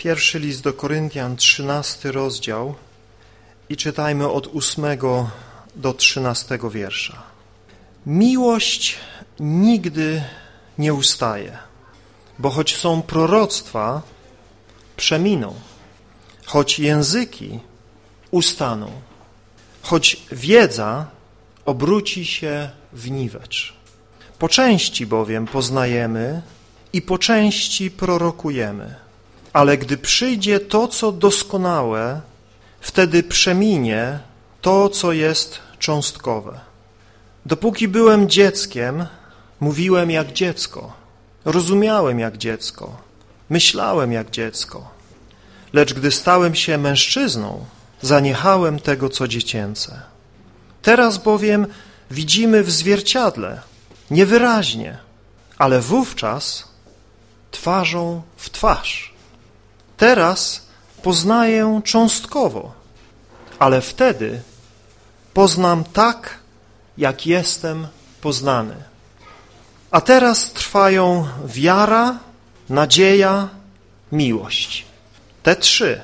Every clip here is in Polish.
Pierwszy list do Koryntian, trzynasty rozdział i czytajmy od ósmego do trzynastego wiersza. Miłość nigdy nie ustaje, bo choć są proroctwa, przeminą, choć języki ustaną, choć wiedza obróci się w niwecz. Po części bowiem poznajemy i po części prorokujemy. Ale gdy przyjdzie to, co doskonałe, wtedy przeminie to, co jest cząstkowe. Dopóki byłem dzieckiem, mówiłem jak dziecko, rozumiałem jak dziecko, myślałem jak dziecko. Lecz gdy stałem się mężczyzną, zaniechałem tego, co dziecięce. Teraz bowiem widzimy w zwierciadle, niewyraźnie, ale wówczas twarzą w twarz. Teraz poznaję cząstkowo, ale wtedy poznam tak, jak jestem poznany. A teraz trwają wiara, nadzieja, miłość. Te trzy.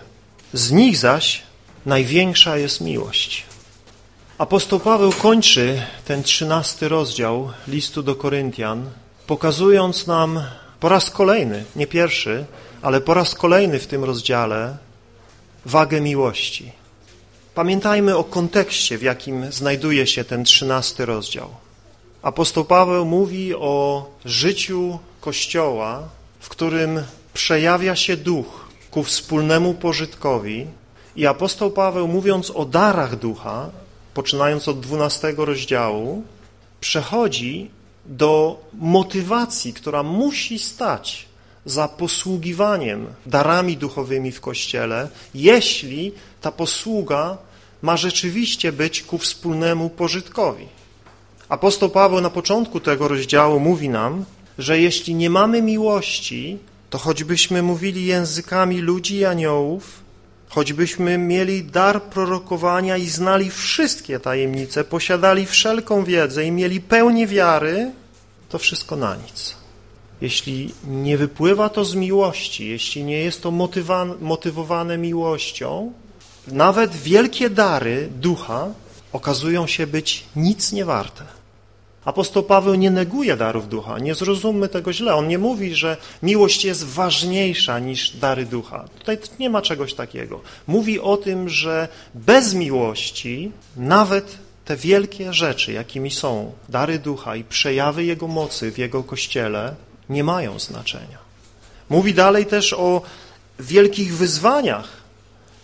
Z nich zaś największa jest miłość. Apostoł Paweł kończy ten trzynasty rozdział listu do Koryntian, pokazując nam po raz kolejny, nie pierwszy, ale po raz kolejny w tym rozdziale wagę miłości. Pamiętajmy o kontekście, w jakim znajduje się ten trzynasty rozdział. Apostoł Paweł mówi o życiu Kościoła, w którym przejawia się duch ku wspólnemu pożytkowi i apostoł Paweł mówiąc o darach ducha, poczynając od dwunastego rozdziału, przechodzi do motywacji, która musi stać za posługiwaniem darami duchowymi w Kościele, jeśli ta posługa ma rzeczywiście być ku wspólnemu pożytkowi. Apostoł Paweł na początku tego rozdziału mówi nam, że jeśli nie mamy miłości, to choćbyśmy mówili językami ludzi i aniołów, choćbyśmy mieli dar prorokowania i znali wszystkie tajemnice, posiadali wszelką wiedzę i mieli pełnię wiary, to wszystko na nic. Jeśli nie wypływa to z miłości, jeśli nie jest to motywowane miłością, nawet wielkie dary ducha okazują się być nic nie warte. Apostoł Paweł nie neguje darów ducha, nie zrozummy tego źle. On nie mówi, że miłość jest ważniejsza niż dary ducha. Tutaj nie ma czegoś takiego. Mówi o tym, że bez miłości nawet te wielkie rzeczy, jakimi są dary ducha i przejawy Jego mocy w Jego Kościele, nie mają znaczenia. Mówi dalej też o wielkich wyzwaniach,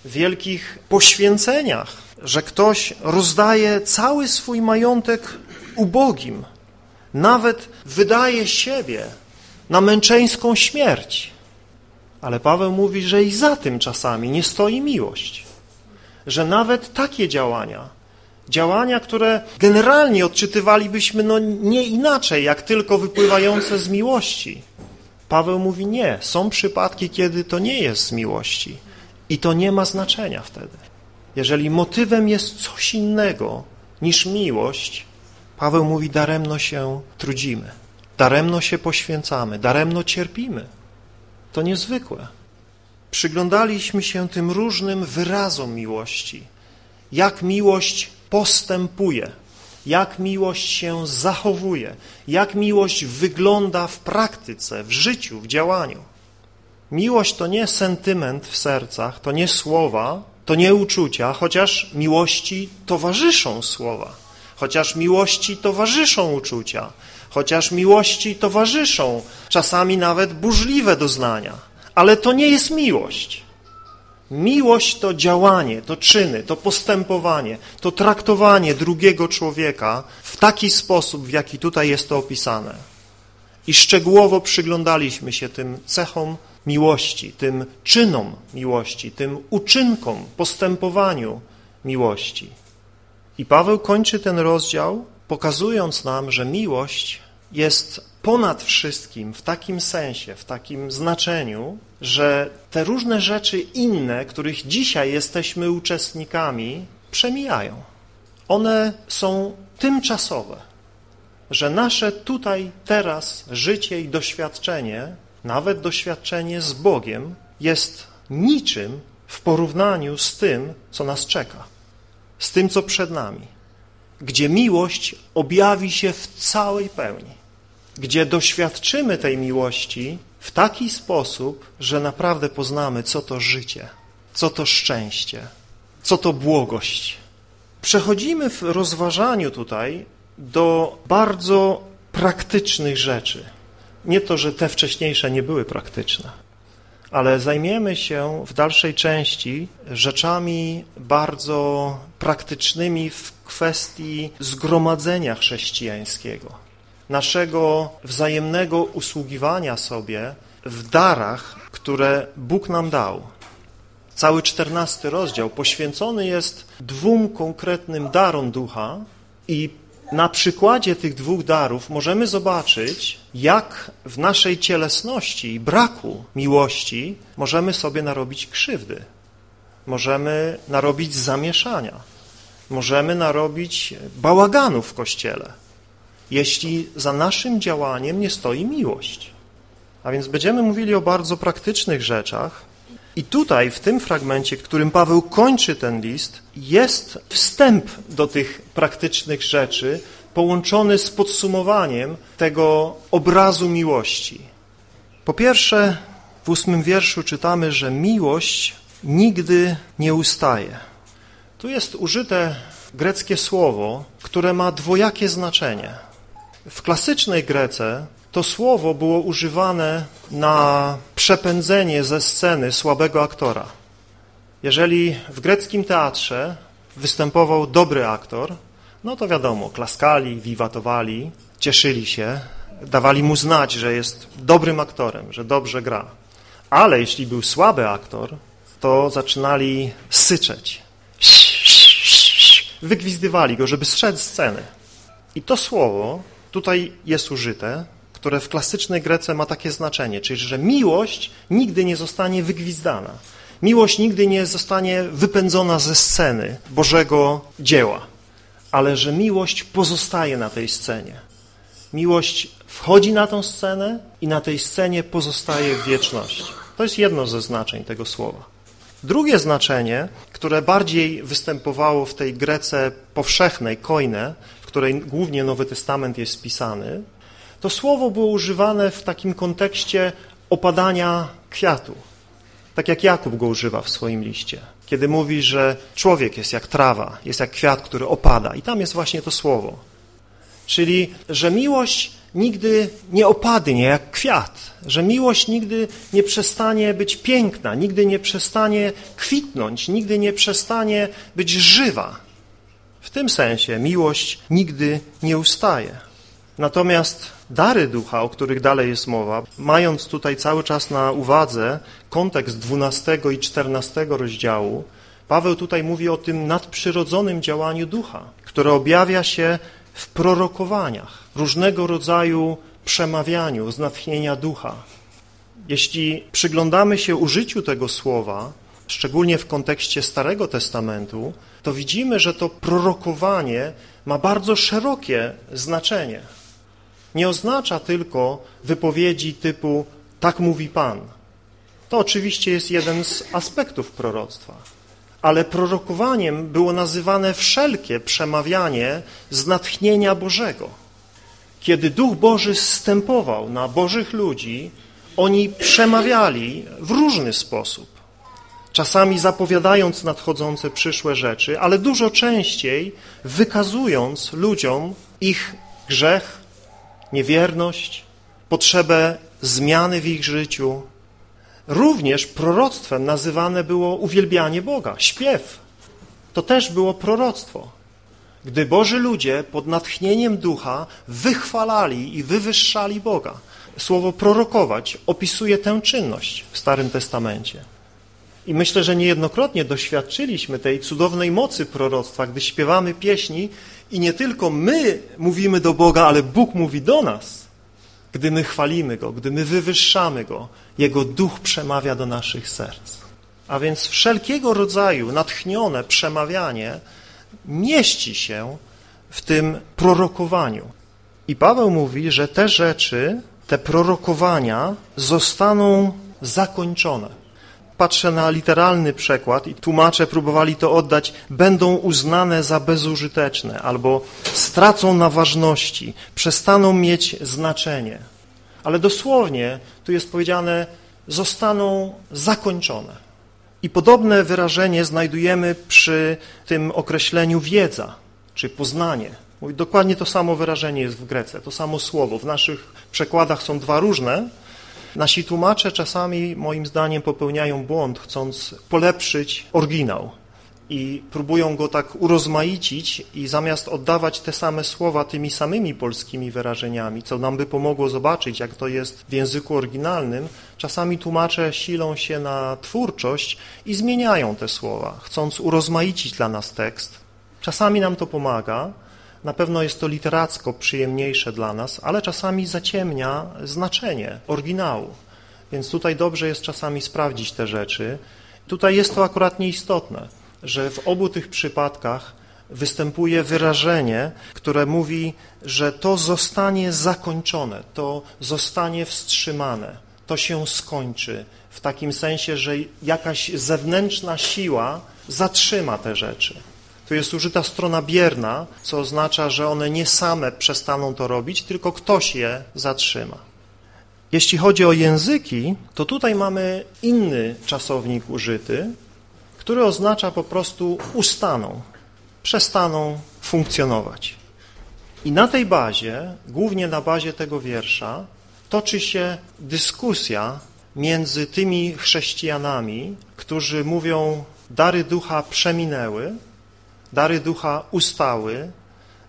wielkich poświęceniach, że ktoś rozdaje cały swój majątek ubogim, nawet wydaje siebie na męczeńską śmierć. Ale Paweł mówi, że i za tym czasami nie stoi miłość. Że nawet takie działania, działania, które generalnie odczytywalibyśmy no nie inaczej, jak tylko wypływające z miłości. Paweł mówi nie, są przypadki, kiedy to nie jest z miłości i to nie ma znaczenia wtedy. Jeżeli motywem jest coś innego niż miłość, Paweł mówi, daremno się trudzimy, daremno się poświęcamy, daremno cierpimy. To niezwykłe. Przyglądaliśmy się tym różnym wyrazom miłości, jak miłość postępuje, jak miłość się zachowuje, jak miłość wygląda w praktyce, w życiu, w działaniu. Miłość to nie sentyment w sercach, to nie słowa, to nie uczucia, chociaż miłości towarzyszą słowa, chociaż miłości towarzyszą uczucia, chociaż miłości towarzyszą czasami nawet burzliwe doznania, ale to nie jest miłość. Miłość to działanie, to czyny, to postępowanie, to traktowanie drugiego człowieka w taki sposób, w jaki tutaj jest to opisane. I szczegółowo przyglądaliśmy się tym cechom miłości, tym czynom miłości, tym uczynkom, postępowaniu miłości. I Paweł kończy ten rozdział, pokazując nam, że miłość jest ponad wszystkim w takim sensie, w takim znaczeniu, że te różne rzeczy inne, których dzisiaj jesteśmy uczestnikami, przemijają. One są tymczasowe, że nasze tutaj, teraz życie i doświadczenie, nawet doświadczenie z Bogiem, jest niczym w porównaniu z tym, co nas czeka, z tym, co przed nami, gdzie miłość objawi się w całej pełni, gdzie doświadczymy tej miłości w taki sposób, że naprawdę poznamy, co to życie, co to szczęście, co to błogość. Przechodzimy w rozważaniu tutaj do bardzo praktycznych rzeczy. Nie to, że te wcześniejsze nie były praktyczne, ale zajmiemy się w dalszej części rzeczami bardzo praktycznymi w kwestii zgromadzenia chrześcijańskiego, naszego wzajemnego usługiwania sobie w darach, które Bóg nam dał. Cały czternasty rozdział poświęcony jest dwóm konkretnym darom ducha i na przykładzie tych dwóch darów możemy zobaczyć, jak w naszej cielesności i braku miłości możemy sobie narobić krzywdy. Możemy narobić zamieszania. Możemy narobić bałaganu w Kościele, jeśli za naszym działaniem nie stoi miłość. A więc będziemy mówili o bardzo praktycznych rzeczach, i tutaj, w tym fragmencie, którym Paweł kończy ten list, jest wstęp do tych praktycznych rzeczy, połączony z podsumowaniem tego obrazu miłości. Po pierwsze, w ósmym wierszu czytamy, że miłość nigdy nie ustaje. Tu jest użyte greckie słowo, które ma dwojakie znaczenie. W klasycznej Grece to słowo było używane na przepędzenie ze sceny słabego aktora. Jeżeli w greckim teatrze występował dobry aktor, no to wiadomo, klaskali, wiwatowali, cieszyli się, dawali mu znać, że jest dobrym aktorem, że dobrze gra. Ale jeśli był słaby aktor, to zaczynali syczeć. Wygwizdywali go, żeby zszedł z sceny. I to słowo tutaj jest użyte które w klasycznej Grece ma takie znaczenie, czyli że miłość nigdy nie zostanie wygwizdana. Miłość nigdy nie zostanie wypędzona ze sceny Bożego dzieła, ale że miłość pozostaje na tej scenie. Miłość wchodzi na tą scenę i na tej scenie pozostaje w wieczności. To jest jedno ze znaczeń tego słowa. Drugie znaczenie, które bardziej występowało w tej Grece powszechnej, koine, której głównie Nowy Testament jest spisany, to słowo było używane w takim kontekście opadania kwiatu. Tak jak Jakub go używa w swoim liście. Kiedy mówi, że człowiek jest jak trawa, jest jak kwiat, który opada. I tam jest właśnie to słowo. Czyli, że miłość nigdy nie opadnie jak kwiat, że miłość nigdy nie przestanie być piękna, nigdy nie przestanie kwitnąć, nigdy nie przestanie być żywa. Tym sensie miłość nigdy nie ustaje. Natomiast dary ducha, o których dalej jest mowa, mając tutaj cały czas na uwadze kontekst 12 i 14 rozdziału, Paweł tutaj mówi o tym nadprzyrodzonym działaniu ducha, które objawia się w prorokowaniach, różnego rodzaju przemawianiu z natchnienia ducha. Jeśli przyglądamy się użyciu tego słowa, szczególnie w kontekście Starego Testamentu, to widzimy, że to prorokowanie ma bardzo szerokie znaczenie nie oznacza tylko wypowiedzi typu tak mówi Pan. To oczywiście jest jeden z aspektów proroctwa, ale prorokowaniem było nazywane wszelkie przemawianie z natchnienia Bożego. Kiedy Duch Boży zstępował na Bożych ludzi, oni przemawiali w różny sposób. Czasami zapowiadając nadchodzące przyszłe rzeczy, ale dużo częściej wykazując ludziom ich grzech, niewierność, potrzebę zmiany w ich życiu. Również proroctwem nazywane było uwielbianie Boga, śpiew. To też było proroctwo. Gdy Boży ludzie pod natchnieniem ducha wychwalali i wywyższali Boga. Słowo prorokować opisuje tę czynność w Starym Testamencie. I myślę, że niejednokrotnie doświadczyliśmy tej cudownej mocy proroctwa, gdy śpiewamy pieśni i nie tylko my mówimy do Boga, ale Bóg mówi do nas. Gdy my chwalimy Go, gdy my wywyższamy Go, Jego duch przemawia do naszych serc. A więc wszelkiego rodzaju natchnione przemawianie mieści się w tym prorokowaniu. I Paweł mówi, że te rzeczy, te prorokowania zostaną zakończone. Patrzę na literalny przekład i tłumacze próbowali to oddać, będą uznane za bezużyteczne albo stracą na ważności, przestaną mieć znaczenie. Ale dosłownie tu jest powiedziane, zostaną zakończone. I podobne wyrażenie znajdujemy przy tym określeniu wiedza, czy poznanie. Dokładnie to samo wyrażenie jest w Grece, to samo słowo. W naszych przekładach są dwa różne. Nasi tłumacze czasami, moim zdaniem, popełniają błąd, chcąc polepszyć oryginał i próbują go tak urozmaicić i zamiast oddawać te same słowa tymi samymi polskimi wyrażeniami, co nam by pomogło zobaczyć, jak to jest w języku oryginalnym, czasami tłumacze silą się na twórczość i zmieniają te słowa, chcąc urozmaicić dla nas tekst. Czasami nam to pomaga, na pewno jest to literacko przyjemniejsze dla nas, ale czasami zaciemnia znaczenie oryginału. Więc tutaj dobrze jest czasami sprawdzić te rzeczy. Tutaj jest to akurat nieistotne, że w obu tych przypadkach występuje wyrażenie, które mówi, że to zostanie zakończone, to zostanie wstrzymane, to się skończy, w takim sensie, że jakaś zewnętrzna siła zatrzyma te rzeczy. Tu jest użyta strona bierna, co oznacza, że one nie same przestaną to robić, tylko ktoś je zatrzyma. Jeśli chodzi o języki, to tutaj mamy inny czasownik użyty, który oznacza po prostu ustaną, przestaną funkcjonować. I na tej bazie, głównie na bazie tego wiersza, toczy się dyskusja między tymi chrześcijanami, którzy mówią, dary ducha przeminęły, Dary ducha ustały,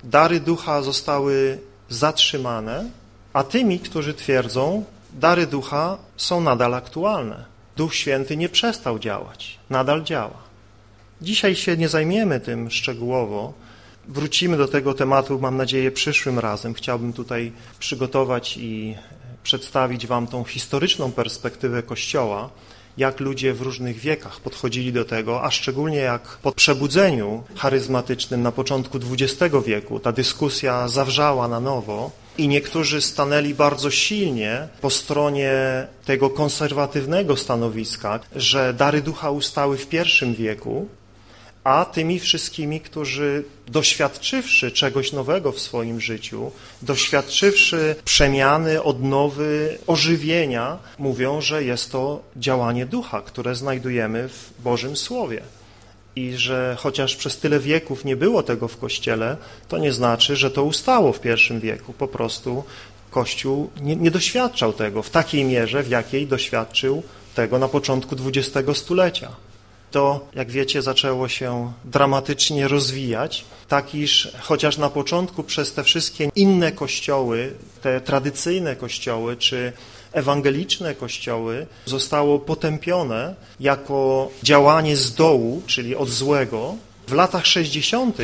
dary ducha zostały zatrzymane, a tymi, którzy twierdzą, dary ducha są nadal aktualne. Duch Święty nie przestał działać, nadal działa. Dzisiaj się nie zajmiemy tym szczegółowo. Wrócimy do tego tematu, mam nadzieję, przyszłym razem. Chciałbym tutaj przygotować i przedstawić Wam tą historyczną perspektywę Kościoła, jak ludzie w różnych wiekach podchodzili do tego, a szczególnie jak po przebudzeniu charyzmatycznym na początku XX wieku ta dyskusja zawrzała na nowo i niektórzy stanęli bardzo silnie po stronie tego konserwatywnego stanowiska, że dary ducha ustały w pierwszym wieku, a tymi wszystkimi, którzy doświadczywszy czegoś nowego w swoim życiu, doświadczywszy przemiany, odnowy, ożywienia, mówią, że jest to działanie ducha, które znajdujemy w Bożym Słowie. I że chociaż przez tyle wieków nie było tego w Kościele, to nie znaczy, że to ustało w pierwszym wieku. Po prostu Kościół nie, nie doświadczał tego w takiej mierze, w jakiej doświadczył tego na początku XX stulecia to, jak wiecie, zaczęło się dramatycznie rozwijać, tak iż chociaż na początku przez te wszystkie inne kościoły, te tradycyjne kościoły, czy ewangeliczne kościoły zostało potępione jako działanie z dołu, czyli od złego, w latach 60.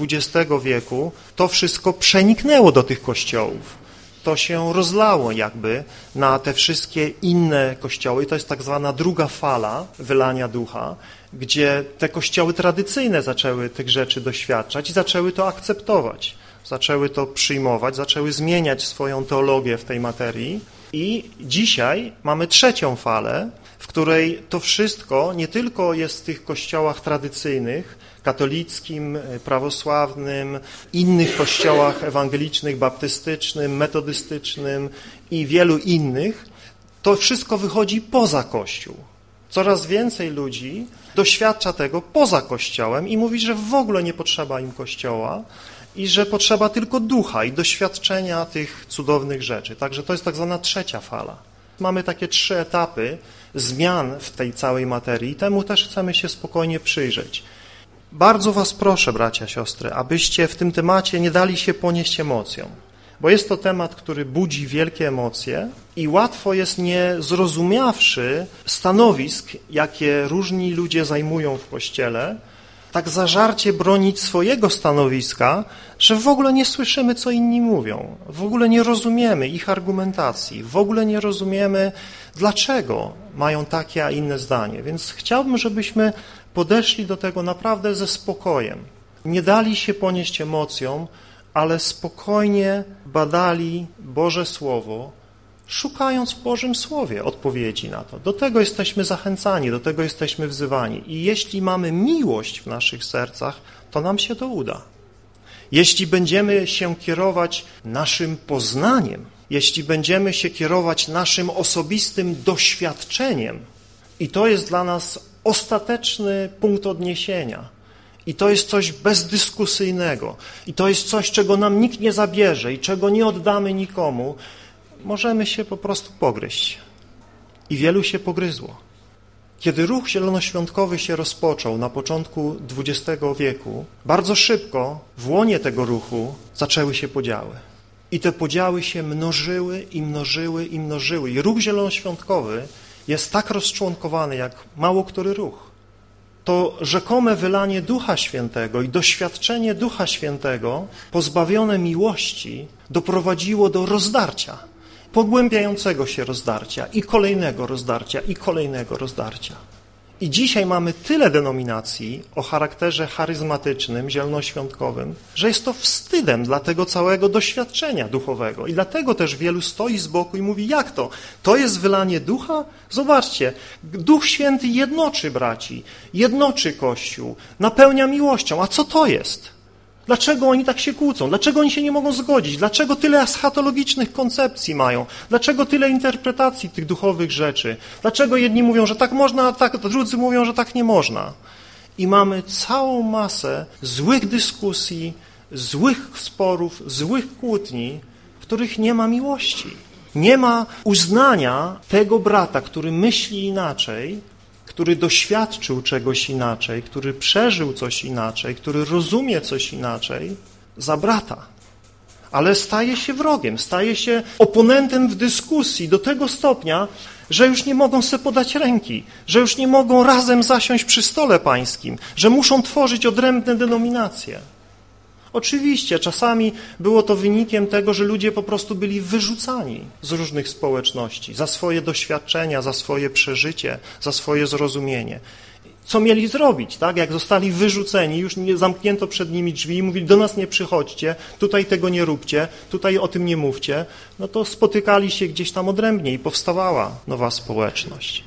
XX wieku to wszystko przeniknęło do tych kościołów to się rozlało jakby na te wszystkie inne kościoły. To jest tak zwana druga fala wylania ducha, gdzie te kościoły tradycyjne zaczęły tych rzeczy doświadczać i zaczęły to akceptować, zaczęły to przyjmować, zaczęły zmieniać swoją teologię w tej materii. I dzisiaj mamy trzecią falę, w której to wszystko nie tylko jest w tych kościołach tradycyjnych, katolickim, prawosławnym, innych kościołach ewangelicznych, baptystycznym, metodystycznym i wielu innych, to wszystko wychodzi poza Kościół. Coraz więcej ludzi doświadcza tego poza Kościołem i mówi, że w ogóle nie potrzeba im Kościoła i że potrzeba tylko ducha i doświadczenia tych cudownych rzeczy. Także to jest tak zwana trzecia fala. Mamy takie trzy etapy zmian w tej całej materii i temu też chcemy się spokojnie przyjrzeć. Bardzo was proszę, bracia, siostry, abyście w tym temacie nie dali się ponieść emocjom, bo jest to temat, który budzi wielkie emocje i łatwo jest, nie zrozumiawszy stanowisk, jakie różni ludzie zajmują w Kościele, tak zażarcie bronić swojego stanowiska, że w ogóle nie słyszymy, co inni mówią, w ogóle nie rozumiemy ich argumentacji, w ogóle nie rozumiemy, dlaczego mają takie, a inne zdanie. Więc chciałbym, żebyśmy podeszli do tego naprawdę ze spokojem. Nie dali się ponieść emocjom, ale spokojnie badali Boże Słowo, szukając w Bożym Słowie odpowiedzi na to. Do tego jesteśmy zachęcani, do tego jesteśmy wzywani. I jeśli mamy miłość w naszych sercach, to nam się to uda. Jeśli będziemy się kierować naszym poznaniem, jeśli będziemy się kierować naszym osobistym doświadczeniem, i to jest dla nas ostateczny punkt odniesienia, i to jest coś bezdyskusyjnego, i to jest coś, czego nam nikt nie zabierze i czego nie oddamy nikomu, możemy się po prostu pogryźć. I wielu się pogryzło. Kiedy ruch zielonoświątkowy się rozpoczął na początku XX wieku, bardzo szybko w łonie tego ruchu zaczęły się podziały. I te podziały się mnożyły i mnożyły i mnożyły. I ruch zielonoświątkowy jest tak rozczłonkowany jak mało który ruch. To rzekome wylanie Ducha Świętego i doświadczenie Ducha Świętego pozbawione miłości doprowadziło do rozdarcia pogłębiającego się rozdarcia i kolejnego rozdarcia i kolejnego rozdarcia. I dzisiaj mamy tyle denominacji o charakterze charyzmatycznym, zielonoświątkowym, że jest to wstydem dla tego całego doświadczenia duchowego. I dlatego też wielu stoi z boku i mówi, jak to? To jest wylanie ducha? Zobaczcie, Duch Święty jednoczy braci, jednoczy Kościół, napełnia miłością. A co to jest? Dlaczego oni tak się kłócą? Dlaczego oni się nie mogą zgodzić? Dlaczego tyle eschatologicznych koncepcji mają? Dlaczego tyle interpretacji tych duchowych rzeczy? Dlaczego jedni mówią, że tak można, a tak, drudzy mówią, że tak nie można? I mamy całą masę złych dyskusji, złych sporów, złych kłótni, w których nie ma miłości. Nie ma uznania tego brata, który myśli inaczej, który doświadczył czegoś inaczej, który przeżył coś inaczej, który rozumie coś inaczej, za brata. Ale staje się wrogiem, staje się oponentem w dyskusji do tego stopnia, że już nie mogą sobie podać ręki, że już nie mogą razem zasiąść przy stole pańskim, że muszą tworzyć odrębne denominacje. Oczywiście, czasami było to wynikiem tego, że ludzie po prostu byli wyrzucani z różnych społeczności za swoje doświadczenia, za swoje przeżycie, za swoje zrozumienie. Co mieli zrobić, tak? Jak zostali wyrzuceni, już nie zamknięto przed nimi drzwi i mówili, do nas nie przychodźcie, tutaj tego nie róbcie, tutaj o tym nie mówcie, no to spotykali się gdzieś tam odrębnie i powstawała nowa społeczność.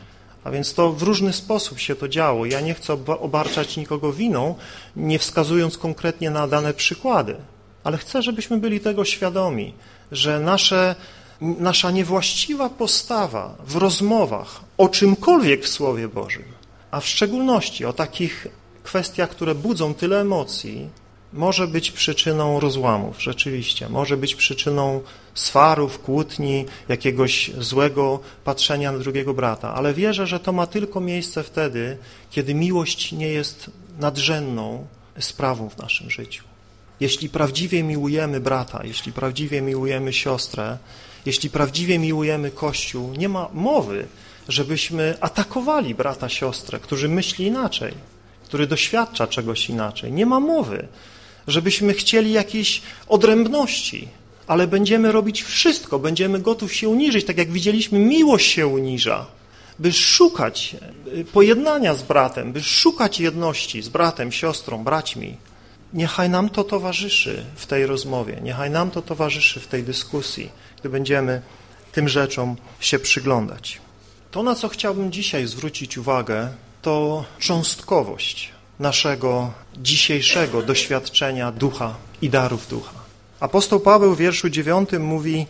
A więc to w różny sposób się to działo. Ja nie chcę obarczać nikogo winą, nie wskazując konkretnie na dane przykłady, ale chcę, żebyśmy byli tego świadomi, że nasze, nasza niewłaściwa postawa w rozmowach o czymkolwiek w Słowie Bożym, a w szczególności o takich kwestiach, które budzą tyle emocji, może być przyczyną rozłamów, rzeczywiście. Może być przyczyną swarów, kłótni, jakiegoś złego patrzenia na drugiego brata. Ale wierzę, że to ma tylko miejsce wtedy, kiedy miłość nie jest nadrzędną sprawą w naszym życiu. Jeśli prawdziwie miłujemy brata, jeśli prawdziwie miłujemy siostrę, jeśli prawdziwie miłujemy Kościół, nie ma mowy, żebyśmy atakowali brata, siostrę, którzy myśli inaczej, który doświadcza czegoś inaczej. Nie ma mowy, żebyśmy chcieli jakiejś odrębności, ale będziemy robić wszystko, będziemy gotów się uniżyć, tak jak widzieliśmy, miłość się uniża, by szukać y, pojednania z bratem, by szukać jedności z bratem, siostrą, braćmi. Niechaj nam to towarzyszy w tej rozmowie, niechaj nam to towarzyszy w tej dyskusji, gdy będziemy tym rzeczom się przyglądać. To, na co chciałbym dzisiaj zwrócić uwagę, to cząstkowość naszego dzisiejszego doświadczenia ducha i darów ducha. Apostoł Paweł w wierszu dziewiątym mówi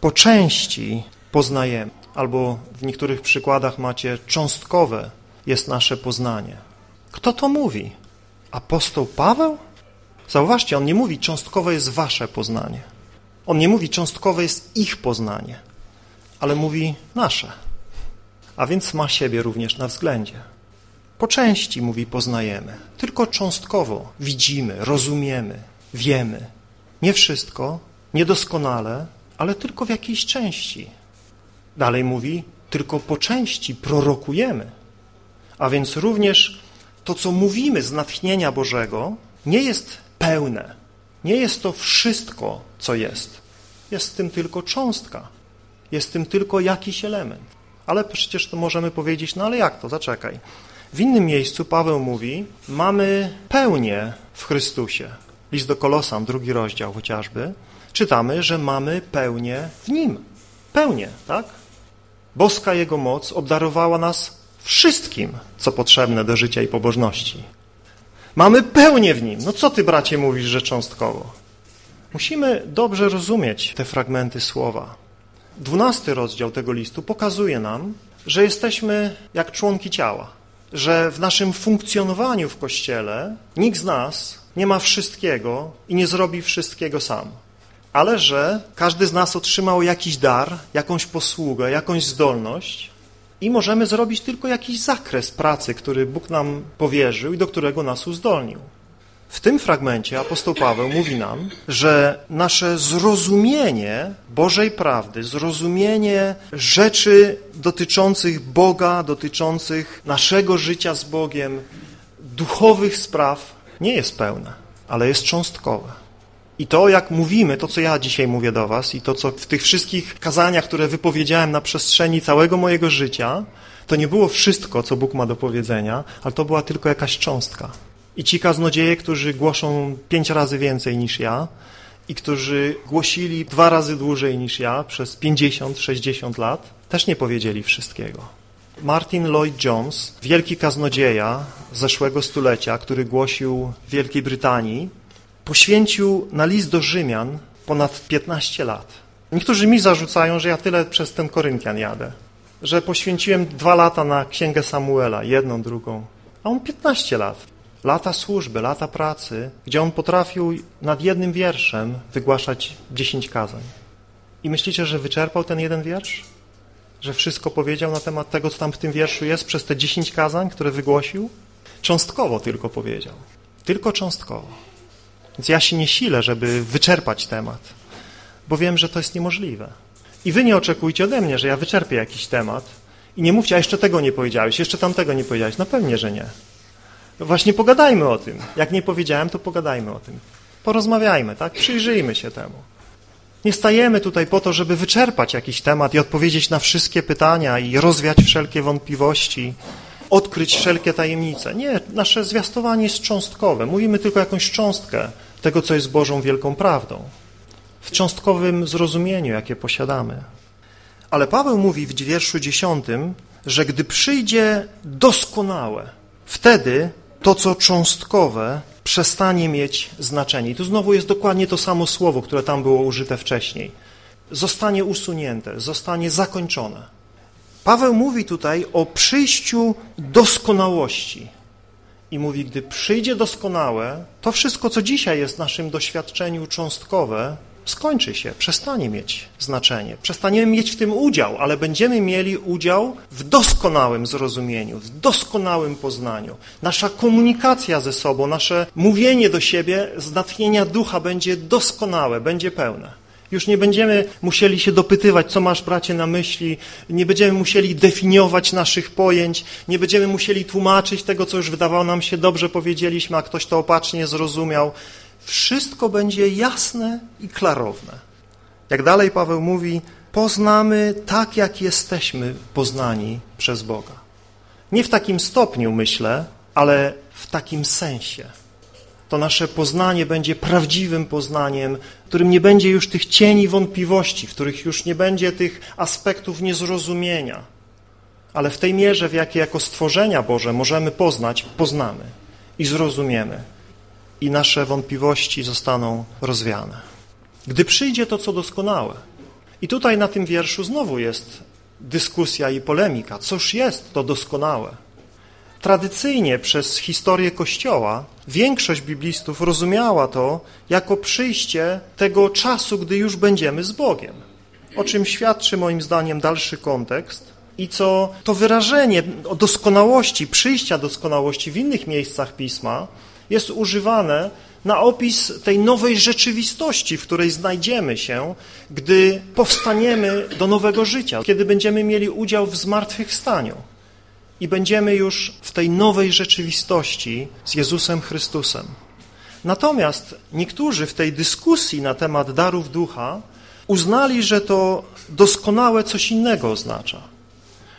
po części poznajemy, albo w niektórych przykładach macie cząstkowe jest nasze poznanie. Kto to mówi? Apostoł Paweł? Zauważcie, on nie mówi cząstkowe jest wasze poznanie. On nie mówi cząstkowe jest ich poznanie, ale mówi nasze. A więc ma siebie również na względzie. Po części, mówi, poznajemy, tylko cząstkowo widzimy, rozumiemy, wiemy. Nie wszystko, niedoskonale, ale tylko w jakiejś części. Dalej mówi, tylko po części prorokujemy. A więc również to, co mówimy z natchnienia Bożego, nie jest pełne. Nie jest to wszystko, co jest. Jest w tym tylko cząstka. Jest w tym tylko jakiś element. Ale przecież to możemy powiedzieć, no ale jak to? Zaczekaj. W innym miejscu Paweł mówi, mamy pełnię w Chrystusie. List do Kolosan, drugi rozdział chociażby, czytamy, że mamy pełnię w Nim. pełnię, tak? Boska Jego moc obdarowała nas wszystkim, co potrzebne do życia i pobożności. Mamy pełnię w Nim. No co ty, bracie, mówisz, że cząstkowo? Musimy dobrze rozumieć te fragmenty słowa. Dwunasty rozdział tego listu pokazuje nam, że jesteśmy jak członki ciała, że w naszym funkcjonowaniu w Kościele nikt z nas nie ma wszystkiego i nie zrobi wszystkiego sam, ale że każdy z nas otrzymał jakiś dar, jakąś posługę, jakąś zdolność i możemy zrobić tylko jakiś zakres pracy, który Bóg nam powierzył i do którego nas uzdolnił. W tym fragmencie apostoł Paweł mówi nam, że nasze zrozumienie Bożej prawdy, zrozumienie rzeczy dotyczących Boga, dotyczących naszego życia z Bogiem, duchowych spraw nie jest pełne, ale jest cząstkowe. I to, jak mówimy, to, co ja dzisiaj mówię do was i to, co w tych wszystkich kazaniach, które wypowiedziałem na przestrzeni całego mojego życia, to nie było wszystko, co Bóg ma do powiedzenia, ale to była tylko jakaś cząstka. I ci kaznodzieje, którzy głoszą pięć razy więcej niż ja i którzy głosili dwa razy dłużej niż ja przez 50-60 lat, też nie powiedzieli wszystkiego. Martin Lloyd Jones, wielki kaznodzieja zeszłego stulecia, który głosił w Wielkiej Brytanii, poświęcił na list do Rzymian ponad 15 lat. Niektórzy mi zarzucają, że ja tyle przez ten Koryntian jadę, że poświęciłem dwa lata na Księgę Samuela, jedną, drugą, a on 15 lat. Lata służby, lata pracy, gdzie on potrafił nad jednym wierszem wygłaszać 10 kazań. I myślicie, że wyczerpał ten jeden wiersz? Że wszystko powiedział na temat tego, co tam w tym wierszu jest przez te 10 kazań, które wygłosił? Cząstkowo tylko powiedział. Tylko cząstkowo. Więc ja się nie silę, żeby wyczerpać temat, bo wiem, że to jest niemożliwe. I wy nie oczekujcie ode mnie, że ja wyczerpię jakiś temat i nie mówcie, a jeszcze tego nie powiedziałeś, jeszcze tamtego nie powiedziałeś. No pewnie, że nie. No właśnie pogadajmy o tym. Jak nie powiedziałem, to pogadajmy o tym. Porozmawiajmy, tak? Przyjrzyjmy się temu. Nie stajemy tutaj po to, żeby wyczerpać jakiś temat i odpowiedzieć na wszystkie pytania i rozwiać wszelkie wątpliwości, odkryć wszelkie tajemnice. Nie, nasze zwiastowanie jest cząstkowe. Mówimy tylko jakąś cząstkę tego, co jest Bożą wielką prawdą. W cząstkowym zrozumieniu, jakie posiadamy. Ale Paweł mówi w wierszu dziesiątym, że gdy przyjdzie doskonałe, wtedy to, co cząstkowe, przestanie mieć znaczenie. I tu znowu jest dokładnie to samo słowo, które tam było użyte wcześniej. Zostanie usunięte, zostanie zakończone. Paweł mówi tutaj o przyjściu doskonałości. I mówi, gdy przyjdzie doskonałe, to wszystko, co dzisiaj jest w naszym doświadczeniu cząstkowe, skończy się, przestanie mieć znaczenie. Przestaniemy mieć w tym udział, ale będziemy mieli udział w doskonałym zrozumieniu, w doskonałym poznaniu. Nasza komunikacja ze sobą, nasze mówienie do siebie z natchnienia ducha będzie doskonałe, będzie pełne. Już nie będziemy musieli się dopytywać, co masz, bracie, na myśli, nie będziemy musieli definiować naszych pojęć, nie będziemy musieli tłumaczyć tego, co już wydawało nam się dobrze powiedzieliśmy, a ktoś to opacznie zrozumiał wszystko będzie jasne i klarowne. Jak dalej Paweł mówi, poznamy tak, jak jesteśmy poznani przez Boga. Nie w takim stopniu, myślę, ale w takim sensie. To nasze poznanie będzie prawdziwym poznaniem, w którym nie będzie już tych cieni wątpliwości, w których już nie będzie tych aspektów niezrozumienia. Ale w tej mierze, w jakiej jako stworzenia Boże możemy poznać, poznamy i zrozumiemy i nasze wątpliwości zostaną rozwiane. Gdy przyjdzie to, co doskonałe. I tutaj na tym wierszu znowu jest dyskusja i polemika. Cóż jest to doskonałe? Tradycyjnie przez historię Kościoła większość biblistów rozumiała to jako przyjście tego czasu, gdy już będziemy z Bogiem. O czym świadczy moim zdaniem dalszy kontekst i co to wyrażenie o doskonałości, przyjścia doskonałości w innych miejscach Pisma jest używane na opis tej nowej rzeczywistości, w której znajdziemy się, gdy powstaniemy do nowego życia, kiedy będziemy mieli udział w zmartwychwstaniu i będziemy już w tej nowej rzeczywistości z Jezusem Chrystusem. Natomiast niektórzy w tej dyskusji na temat darów ducha uznali, że to doskonałe coś innego oznacza.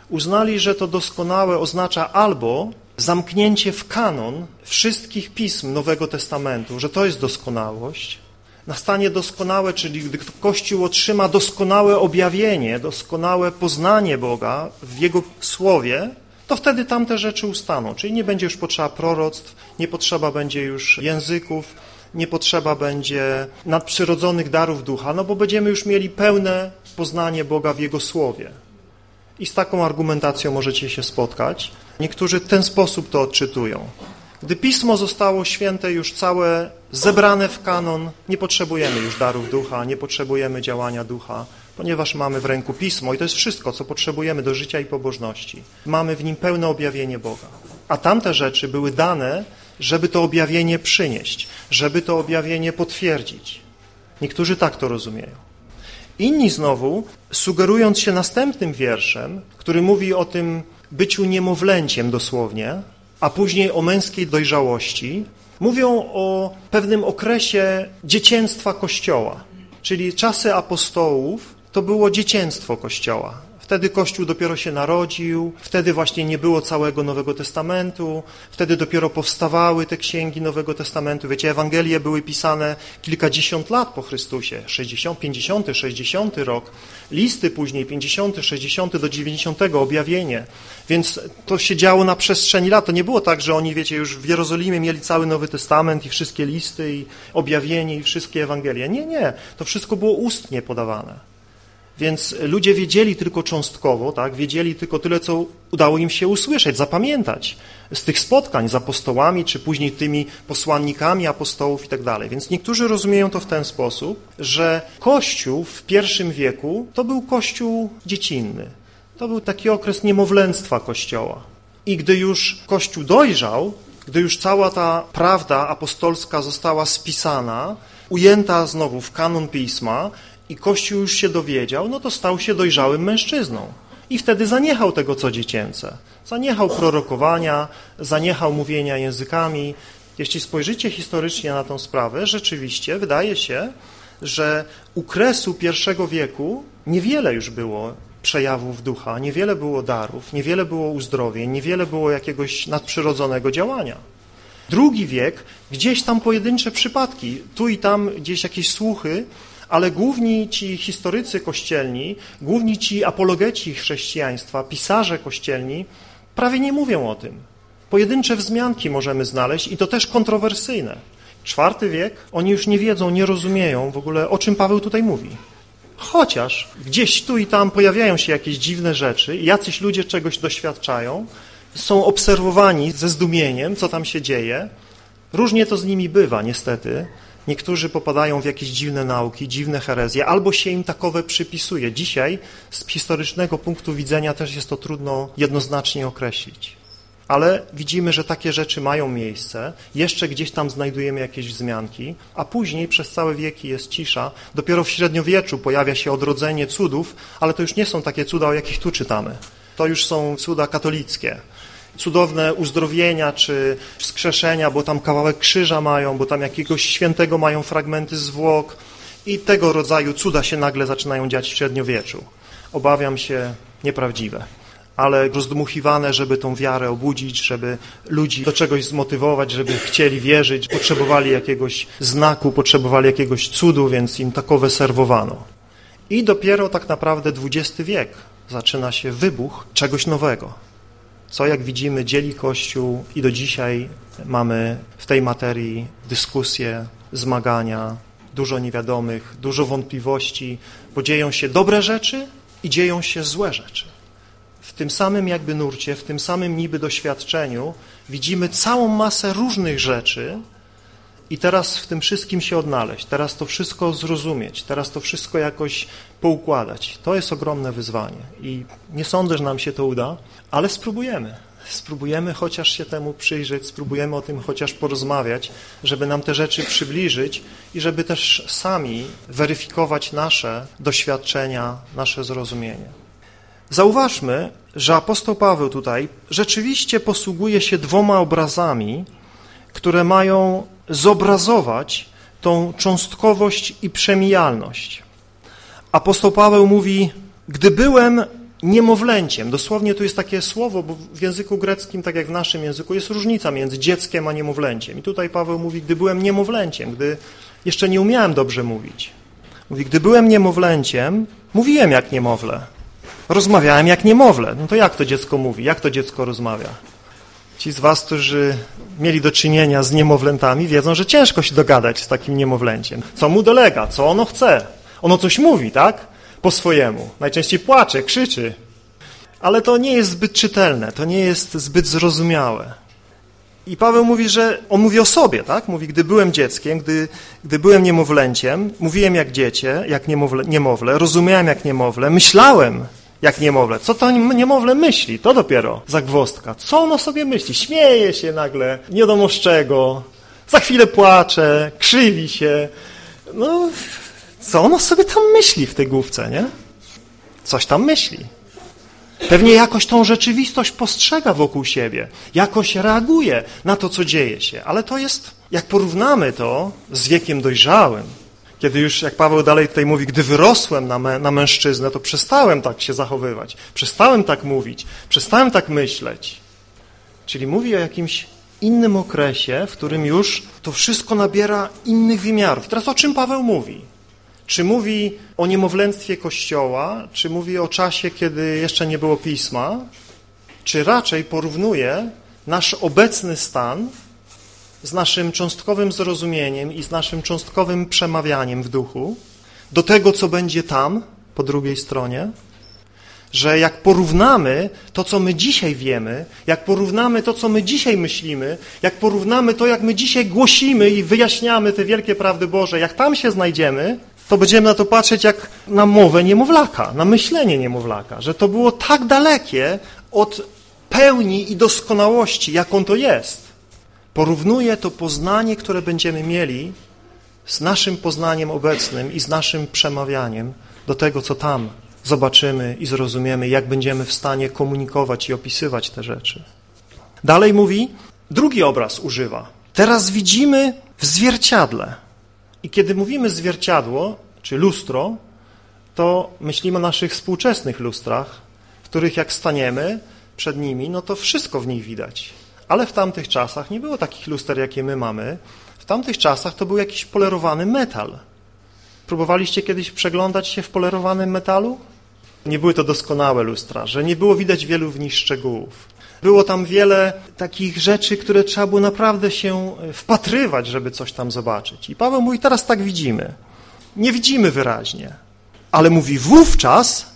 Uznali, że to doskonałe oznacza albo zamknięcie w kanon wszystkich pism Nowego Testamentu, że to jest doskonałość, nastanie doskonałe, czyli gdy Kościół otrzyma doskonałe objawienie, doskonałe poznanie Boga w Jego Słowie, to wtedy tamte rzeczy ustaną. Czyli nie będzie już potrzeba proroctw, nie potrzeba będzie już języków, nie potrzeba będzie nadprzyrodzonych darów ducha, no bo będziemy już mieli pełne poznanie Boga w Jego Słowie. I z taką argumentacją możecie się spotkać. Niektórzy w ten sposób to odczytują. Gdy Pismo zostało święte już całe, zebrane w kanon, nie potrzebujemy już darów ducha, nie potrzebujemy działania ducha, ponieważ mamy w ręku Pismo i to jest wszystko, co potrzebujemy do życia i pobożności. Mamy w nim pełne objawienie Boga. A tamte rzeczy były dane, żeby to objawienie przynieść, żeby to objawienie potwierdzić. Niektórzy tak to rozumieją. Inni znowu, sugerując się następnym wierszem, który mówi o tym byciu niemowlęciem dosłownie, a później o męskiej dojrzałości, mówią o pewnym okresie dzieciństwa Kościoła, czyli czasy apostołów to było dzieciństwo Kościoła. Wtedy Kościół dopiero się narodził, wtedy właśnie nie było całego Nowego Testamentu, wtedy dopiero powstawały te księgi Nowego Testamentu. Wiecie, Ewangelie były pisane kilkadziesiąt lat po Chrystusie, 60, 50, 60 rok, listy później 50, 60 do 90, objawienie. Więc to się działo na przestrzeni lat. To nie było tak, że oni, wiecie, już w Jerozolimie mieli cały Nowy Testament i wszystkie listy i objawienie i wszystkie Ewangelie. Nie, nie. To wszystko było ustnie podawane. Więc ludzie wiedzieli tylko cząstkowo, tak? wiedzieli tylko tyle, co udało im się usłyszeć, zapamiętać z tych spotkań z apostołami, czy później tymi posłannikami apostołów i tak. Więc niektórzy rozumieją to w ten sposób, że Kościół w pierwszym wieku to był Kościół dziecinny. To był taki okres niemowlęctwa Kościoła. I gdy już Kościół dojrzał, gdy już cała ta prawda apostolska została spisana, ujęta znowu w kanon Pisma, i Kościół już się dowiedział, no to stał się dojrzałym mężczyzną. I wtedy zaniechał tego, co dziecięce. Zaniechał prorokowania, zaniechał mówienia językami. Jeśli spojrzycie historycznie na tą sprawę, rzeczywiście wydaje się, że u kresu pierwszego wieku niewiele już było przejawów ducha, niewiele było darów, niewiele było uzdrowień, niewiele było jakiegoś nadprzyrodzonego działania. Drugi wiek, gdzieś tam pojedyncze przypadki, tu i tam gdzieś jakieś słuchy, ale główni ci historycy kościelni, główni ci apologeci chrześcijaństwa, pisarze kościelni prawie nie mówią o tym. Pojedyncze wzmianki możemy znaleźć i to też kontrowersyjne. Czwarty wiek, oni już nie wiedzą, nie rozumieją w ogóle, o czym Paweł tutaj mówi. Chociaż gdzieś tu i tam pojawiają się jakieś dziwne rzeczy, jacyś ludzie czegoś doświadczają, są obserwowani ze zdumieniem, co tam się dzieje. Różnie to z nimi bywa, niestety. Niektórzy popadają w jakieś dziwne nauki, dziwne herezje, albo się im takowe przypisuje. Dzisiaj z historycznego punktu widzenia też jest to trudno jednoznacznie określić. Ale widzimy, że takie rzeczy mają miejsce, jeszcze gdzieś tam znajdujemy jakieś wzmianki, a później przez całe wieki jest cisza. Dopiero w średniowieczu pojawia się odrodzenie cudów, ale to już nie są takie cuda, o jakich tu czytamy. To już są cuda katolickie cudowne uzdrowienia czy wskrzeszenia, bo tam kawałek krzyża mają, bo tam jakiegoś świętego mają fragmenty zwłok i tego rodzaju cuda się nagle zaczynają dziać w średniowieczu. Obawiam się nieprawdziwe ale rozdmuchiwane, żeby tą wiarę obudzić, żeby ludzi do czegoś zmotywować, żeby chcieli wierzyć, potrzebowali jakiegoś znaku, potrzebowali jakiegoś cudu, więc im takowe serwowano. I dopiero tak naprawdę XX wiek zaczyna się wybuch czegoś nowego co jak widzimy dzieli Kościół i do dzisiaj mamy w tej materii dyskusje, zmagania, dużo niewiadomych, dużo wątpliwości, bo dzieją się dobre rzeczy i dzieją się złe rzeczy. W tym samym jakby nurcie, w tym samym niby doświadczeniu widzimy całą masę różnych rzeczy, i teraz w tym wszystkim się odnaleźć, teraz to wszystko zrozumieć, teraz to wszystko jakoś poukładać. To jest ogromne wyzwanie i nie sądzę, że nam się to uda, ale spróbujemy. Spróbujemy chociaż się temu przyjrzeć, spróbujemy o tym chociaż porozmawiać, żeby nam te rzeczy przybliżyć i żeby też sami weryfikować nasze doświadczenia, nasze zrozumienie. Zauważmy, że apostoł Paweł tutaj rzeczywiście posługuje się dwoma obrazami, które mają zobrazować tą cząstkowość i przemijalność. Apostoł Paweł mówi, gdy byłem niemowlęciem, dosłownie tu jest takie słowo, bo w języku greckim, tak jak w naszym języku, jest różnica między dzieckiem a niemowlęciem. I tutaj Paweł mówi, gdy byłem niemowlęciem, gdy jeszcze nie umiałem dobrze mówić. Mówi, gdy byłem niemowlęciem, mówiłem jak niemowlę. Rozmawiałem jak niemowlę. No to jak to dziecko mówi? Jak to dziecko rozmawia? Ci z was, którzy mieli do czynienia z niemowlętami, wiedzą, że ciężko się dogadać z takim niemowlęciem. Co mu dolega? Co ono chce? Ono coś mówi, tak? Po swojemu. Najczęściej płacze, krzyczy. Ale to nie jest zbyt czytelne, to nie jest zbyt zrozumiałe. I Paweł mówi, że on mówi o sobie, tak? Mówi, gdy byłem dzieckiem, gdy, gdy byłem niemowlęciem, mówiłem jak dziecię, jak niemowlę, niemowlę, rozumiałem jak niemowlę, myślałem jak niemowlę. Co to niemowlę myśli? To dopiero zagwostka. Co ono sobie myśli? Śmieje się nagle, nie wiadomo z czego, za chwilę płacze, krzywi się. No, co ono sobie tam myśli w tej główce, nie? Coś tam myśli. Pewnie jakoś tą rzeczywistość postrzega wokół siebie, jakoś reaguje na to, co dzieje się. Ale to jest, jak porównamy to z wiekiem dojrzałym, kiedy już, jak Paweł dalej tutaj mówi, gdy wyrosłem na, na mężczyznę, to przestałem tak się zachowywać, przestałem tak mówić, przestałem tak myśleć. Czyli mówi o jakimś innym okresie, w którym już to wszystko nabiera innych wymiarów. Teraz o czym Paweł mówi? Czy mówi o niemowlęctwie Kościoła, czy mówi o czasie, kiedy jeszcze nie było Pisma, czy raczej porównuje nasz obecny stan z naszym cząstkowym zrozumieniem i z naszym cząstkowym przemawianiem w duchu do tego, co będzie tam, po drugiej stronie, że jak porównamy to, co my dzisiaj wiemy, jak porównamy to, co my dzisiaj myślimy, jak porównamy to, jak my dzisiaj głosimy i wyjaśniamy te wielkie prawdy Boże, jak tam się znajdziemy, to będziemy na to patrzeć jak na mowę niemowlaka, na myślenie niemowlaka, że to było tak dalekie od pełni i doskonałości, jaką to jest. Porównuje to poznanie, które będziemy mieli z naszym poznaniem obecnym i z naszym przemawianiem do tego, co tam zobaczymy i zrozumiemy, jak będziemy w stanie komunikować i opisywać te rzeczy. Dalej mówi, drugi obraz używa. Teraz widzimy w zwierciadle. I kiedy mówimy zwierciadło, czy lustro, to myślimy o naszych współczesnych lustrach, w których jak staniemy przed nimi, no to wszystko w nich widać. Ale w tamtych czasach nie było takich luster, jakie my mamy. W tamtych czasach to był jakiś polerowany metal. Próbowaliście kiedyś przeglądać się w polerowanym metalu? Nie były to doskonałe lustra, że nie było widać wielu w nich szczegółów. Było tam wiele takich rzeczy, które trzeba było naprawdę się e, wpatrywać, żeby coś tam zobaczyć. I Paweł mówi, teraz tak widzimy. Nie widzimy wyraźnie, ale mówi wówczas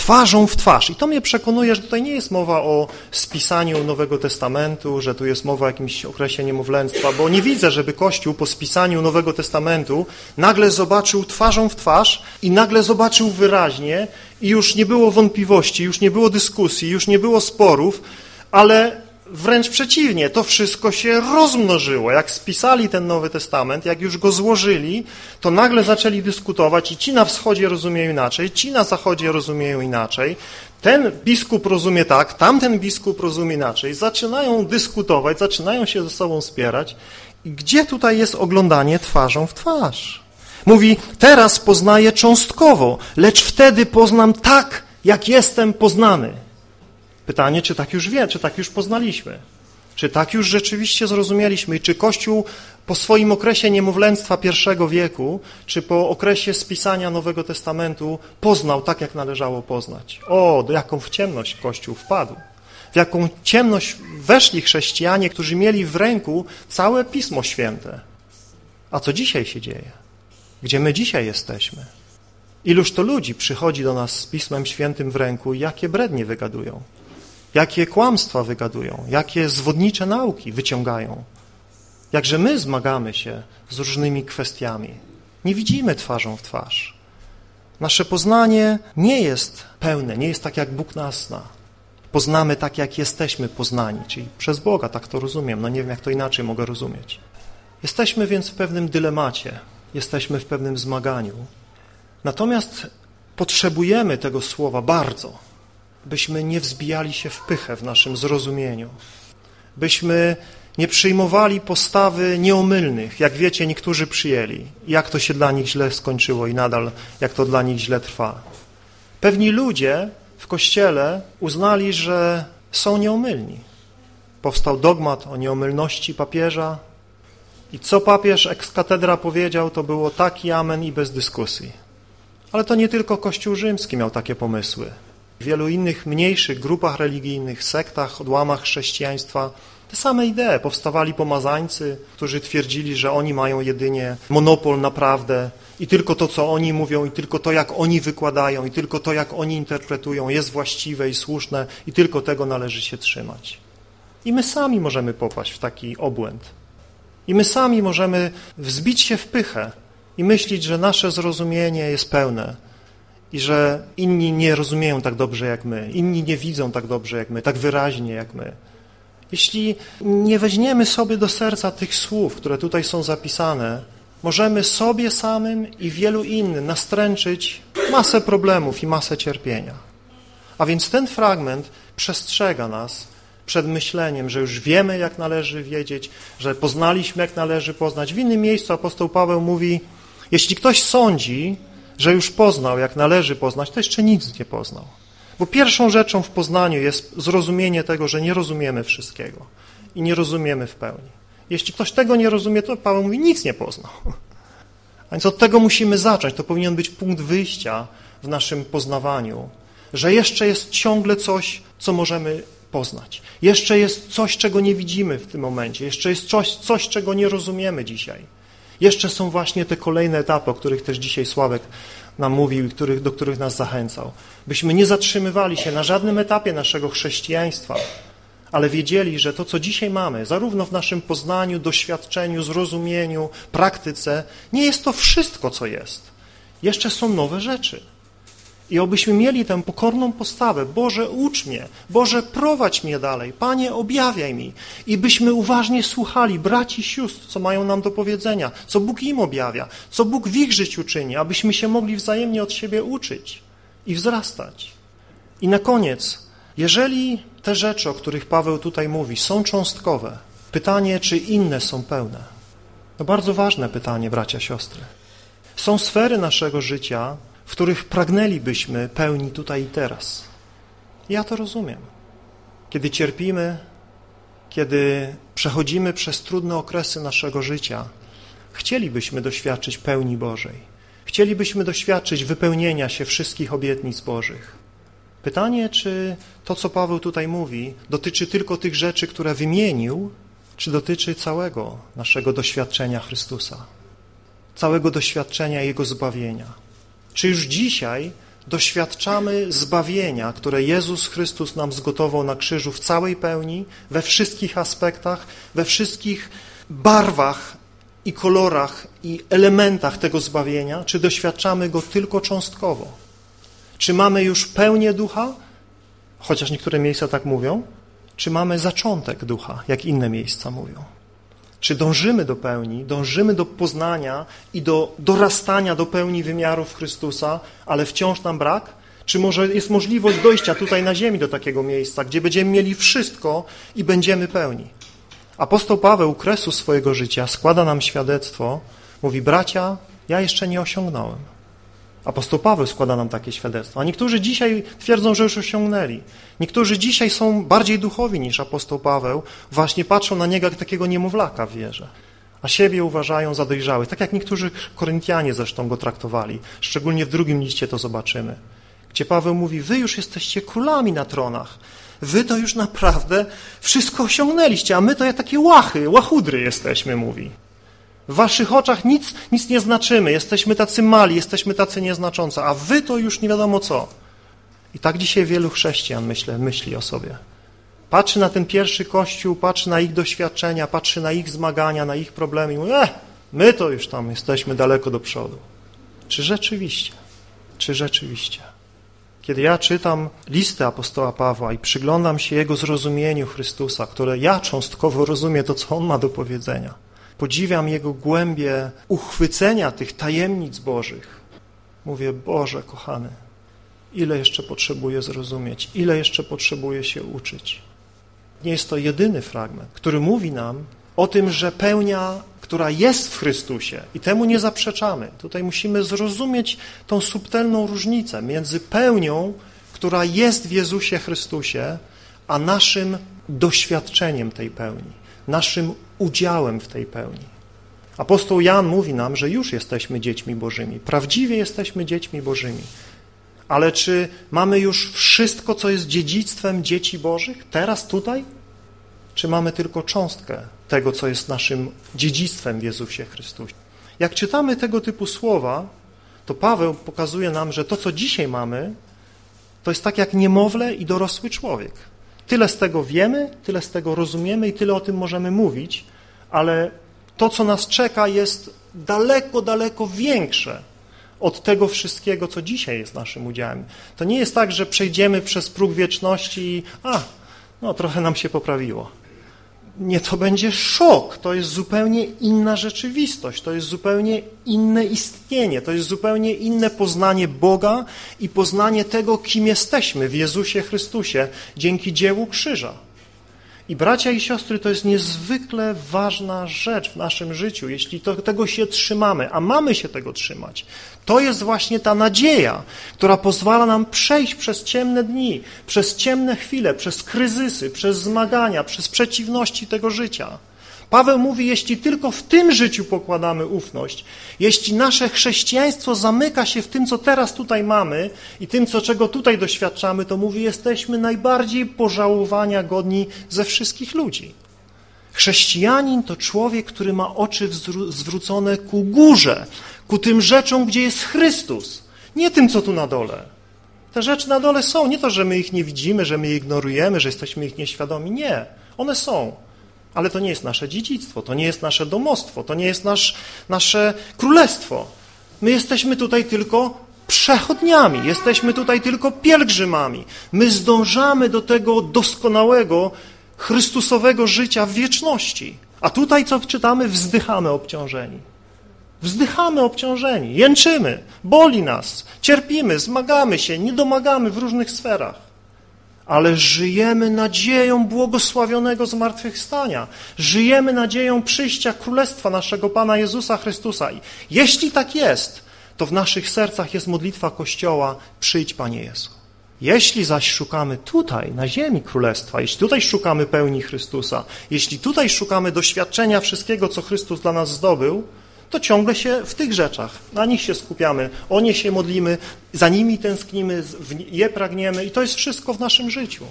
twarzą w twarz. I to mnie przekonuje, że tutaj nie jest mowa o spisaniu Nowego Testamentu, że tu jest mowa o jakimś okresie niemowlęctwa, bo nie widzę, żeby Kościół po spisaniu Nowego Testamentu nagle zobaczył twarzą w twarz i nagle zobaczył wyraźnie i już nie było wątpliwości, już nie było dyskusji, już nie było sporów, ale wręcz przeciwnie, to wszystko się rozmnożyło. Jak spisali ten Nowy Testament, jak już go złożyli, to nagle zaczęli dyskutować i ci na wschodzie rozumieją inaczej, ci na zachodzie rozumieją inaczej. Ten biskup rozumie tak, tamten biskup rozumie inaczej. Zaczynają dyskutować, zaczynają się ze sobą spierać. I gdzie tutaj jest oglądanie twarzą w twarz? Mówi, teraz poznaję cząstkowo, lecz wtedy poznam tak, jak jestem poznany. Pytanie, czy tak już wie, czy tak już poznaliśmy? Czy tak już rzeczywiście zrozumieliśmy i czy Kościół po swoim okresie niemowlęctwa pierwszego wieku, czy po okresie spisania Nowego Testamentu poznał tak, jak należało poznać? O, do jaką w ciemność Kościół wpadł. W jaką ciemność weszli chrześcijanie, którzy mieli w ręku całe Pismo Święte. A co dzisiaj się dzieje? Gdzie my dzisiaj jesteśmy? Iluż to ludzi przychodzi do nas z Pismem Świętym w ręku i jakie brednie wygadują? Jakie kłamstwa wygadują, jakie zwodnicze nauki wyciągają. Jakże my zmagamy się z różnymi kwestiami. Nie widzimy twarzą w twarz. Nasze poznanie nie jest pełne, nie jest tak, jak Bóg nas zna. Poznamy tak, jak jesteśmy poznani, czyli przez Boga, tak to rozumiem. No nie wiem, jak to inaczej mogę rozumieć. Jesteśmy więc w pewnym dylemacie, jesteśmy w pewnym zmaganiu. Natomiast potrzebujemy tego słowa bardzo, byśmy nie wzbijali się w pychę w naszym zrozumieniu, byśmy nie przyjmowali postawy nieomylnych, jak wiecie, niektórzy przyjęli, jak to się dla nich źle skończyło i nadal jak to dla nich źle trwa. Pewni ludzie w Kościele uznali, że są nieomylni. Powstał dogmat o nieomylności papieża I co papież ex katedra powiedział, to było taki amen i bez dyskusji. Ale to nie tylko Kościół rzymski miał takie pomysły. W wielu innych mniejszych grupach religijnych, sektach, odłamach chrześcijaństwa te same idee. Powstawali pomazańcy, którzy twierdzili, że oni mają jedynie monopol na prawdę i tylko to, co oni mówią, i tylko to, jak oni wykładają, i tylko to, jak oni interpretują, jest właściwe i słuszne, i tylko tego należy się trzymać. I my sami możemy popaść w taki obłęd. I my sami możemy wzbić się w pychę i myśleć, że nasze zrozumienie jest pełne i że inni nie rozumieją tak dobrze jak my, inni nie widzą tak dobrze jak my, tak wyraźnie jak my. Jeśli nie weźmiemy sobie do serca tych słów, które tutaj są zapisane, możemy sobie samym i wielu innym nastręczyć masę problemów i masę cierpienia. A więc ten fragment przestrzega nas przed myśleniem, że już wiemy, jak należy wiedzieć, że poznaliśmy, jak należy poznać. W innym miejscu apostoł Paweł mówi, jeśli ktoś sądzi, że już poznał, jak należy poznać, to jeszcze nic nie poznał. Bo pierwszą rzeczą w poznaniu jest zrozumienie tego, że nie rozumiemy wszystkiego i nie rozumiemy w pełni. Jeśli ktoś tego nie rozumie, to Paweł mówi, nic nie poznał. A więc od tego musimy zacząć. To powinien być punkt wyjścia w naszym poznawaniu, że jeszcze jest ciągle coś, co możemy poznać. Jeszcze jest coś, czego nie widzimy w tym momencie. Jeszcze jest coś, coś czego nie rozumiemy dzisiaj. Jeszcze są właśnie te kolejne etapy, o których też dzisiaj Sławek nam mówił i do których nas zachęcał. Byśmy nie zatrzymywali się na żadnym etapie naszego chrześcijaństwa, ale wiedzieli, że to, co dzisiaj mamy, zarówno w naszym poznaniu, doświadczeniu, zrozumieniu, praktyce, nie jest to wszystko, co jest. Jeszcze są nowe rzeczy. I obyśmy mieli tę pokorną postawę. Boże, ucz mnie. Boże, prowadź mnie dalej. Panie, objawiaj mi. I byśmy uważnie słuchali braci i sióstr, co mają nam do powiedzenia, co Bóg im objawia, co Bóg w ich życiu czyni, abyśmy się mogli wzajemnie od siebie uczyć i wzrastać. I na koniec, jeżeli te rzeczy, o których Paweł tutaj mówi, są cząstkowe, pytanie, czy inne są pełne. To bardzo ważne pytanie, bracia, siostry. Są sfery naszego życia, w których pragnęlibyśmy pełni tutaj i teraz. Ja to rozumiem. Kiedy cierpimy, kiedy przechodzimy przez trudne okresy naszego życia, chcielibyśmy doświadczyć pełni Bożej. Chcielibyśmy doświadczyć wypełnienia się wszystkich obietnic Bożych. Pytanie, czy to, co Paweł tutaj mówi, dotyczy tylko tych rzeczy, które wymienił, czy dotyczy całego naszego doświadczenia Chrystusa, całego doświadczenia Jego zbawienia. Czy już dzisiaj doświadczamy zbawienia, które Jezus Chrystus nam zgotował na krzyżu w całej pełni, we wszystkich aspektach, we wszystkich barwach i kolorach i elementach tego zbawienia, czy doświadczamy go tylko cząstkowo? Czy mamy już pełnię ducha, chociaż niektóre miejsca tak mówią, czy mamy zaczątek ducha, jak inne miejsca mówią? Czy dążymy do pełni, dążymy do poznania i do dorastania do pełni wymiarów Chrystusa, ale wciąż nam brak? Czy może jest możliwość dojścia tutaj na ziemi do takiego miejsca, gdzie będziemy mieli wszystko i będziemy pełni? Apostoł Paweł u kresu swojego życia składa nam świadectwo, mówi, bracia, ja jeszcze nie osiągnąłem. Apostoł Paweł składa nam takie świadectwo, a niektórzy dzisiaj twierdzą, że już osiągnęli. Niektórzy dzisiaj są bardziej duchowi niż apostoł Paweł, właśnie patrzą na niego jak takiego niemowlaka w wierze, a siebie uważają za dojrzałych, tak jak niektórzy Koryntianie zresztą go traktowali. Szczególnie w drugim liście to zobaczymy, gdzie Paweł mówi, wy już jesteście królami na tronach, wy to już naprawdę wszystko osiągnęliście, a my to jak takie łachy, łachudry jesteśmy, mówi. W waszych oczach nic, nic nie znaczymy, jesteśmy tacy mali, jesteśmy tacy nieznaczący, a wy to już nie wiadomo co. I tak dzisiaj wielu chrześcijan myślę, myśli o sobie. Patrzy na ten pierwszy kościół, patrzy na ich doświadczenia, patrzy na ich zmagania, na ich problemy i mówi, eh, my to już tam jesteśmy daleko do przodu. Czy rzeczywiście? Czy rzeczywiście? Kiedy ja czytam listę apostoła Pawła i przyglądam się jego zrozumieniu Chrystusa, które ja cząstkowo rozumiem to, co on ma do powiedzenia, podziwiam Jego głębie uchwycenia tych tajemnic Bożych. Mówię, Boże kochany, ile jeszcze potrzebuję zrozumieć, ile jeszcze potrzebuję się uczyć. Nie jest to jedyny fragment, który mówi nam o tym, że pełnia, która jest w Chrystusie i temu nie zaprzeczamy. Tutaj musimy zrozumieć tą subtelną różnicę między pełnią, która jest w Jezusie Chrystusie, a naszym doświadczeniem tej pełni naszym udziałem w tej pełni. Apostoł Jan mówi nam, że już jesteśmy dziećmi Bożymi. Prawdziwie jesteśmy dziećmi Bożymi. Ale czy mamy już wszystko, co jest dziedzictwem dzieci Bożych, teraz tutaj? Czy mamy tylko cząstkę tego, co jest naszym dziedzictwem w Jezusie Chrystusie? Jak czytamy tego typu słowa, to Paweł pokazuje nam, że to, co dzisiaj mamy, to jest tak jak niemowlę i dorosły człowiek. Tyle z tego wiemy, tyle z tego rozumiemy i tyle o tym możemy mówić, ale to, co nas czeka, jest daleko, daleko większe od tego wszystkiego, co dzisiaj jest naszym udziałem. To nie jest tak, że przejdziemy przez próg wieczności i a, no trochę nam się poprawiło nie, to będzie szok. To jest zupełnie inna rzeczywistość, to jest zupełnie inne istnienie, to jest zupełnie inne poznanie Boga i poznanie tego, kim jesteśmy w Jezusie Chrystusie dzięki dziełu krzyża. I bracia i siostry, to jest niezwykle ważna rzecz w naszym życiu, jeśli to, tego się trzymamy, a mamy się tego trzymać. To jest właśnie ta nadzieja, która pozwala nam przejść przez ciemne dni, przez ciemne chwile, przez kryzysy, przez zmagania, przez przeciwności tego życia. Paweł mówi, jeśli tylko w tym życiu pokładamy ufność, jeśli nasze chrześcijaństwo zamyka się w tym, co teraz tutaj mamy i tym, co, czego tutaj doświadczamy, to mówi, jesteśmy najbardziej pożałowania godni ze wszystkich ludzi. Chrześcijanin to człowiek, który ma oczy zwrócone ku górze, ku tym rzeczom, gdzie jest Chrystus, nie tym, co tu na dole. Te rzeczy na dole są, nie to, że my ich nie widzimy, że my je ignorujemy, że jesteśmy ich nieświadomi, nie, one są. Ale to nie jest nasze dziedzictwo, to nie jest nasze domostwo, to nie jest nasz, nasze królestwo. My jesteśmy tutaj tylko przechodniami, jesteśmy tutaj tylko pielgrzymami. My zdążamy do tego doskonałego, Chrystusowego życia w wieczności. A tutaj, co czytamy, wzdychamy obciążeni. Wzdychamy obciążeni, jęczymy, boli nas, cierpimy, zmagamy się, nie domagamy w różnych sferach ale żyjemy nadzieją błogosławionego zmartwychwstania. Żyjemy nadzieją przyjścia Królestwa naszego Pana Jezusa Chrystusa. I jeśli tak jest, to w naszych sercach jest modlitwa Kościoła przyjdź Panie Jezu. Jeśli zaś szukamy tutaj, na ziemi Królestwa, jeśli tutaj szukamy pełni Chrystusa, jeśli tutaj szukamy doświadczenia wszystkiego, co Chrystus dla nas zdobył, to ciągle się w tych rzeczach, na nich się skupiamy, o nie się modlimy, za nimi tęsknimy, je pragniemy i to jest wszystko w naszym życiu.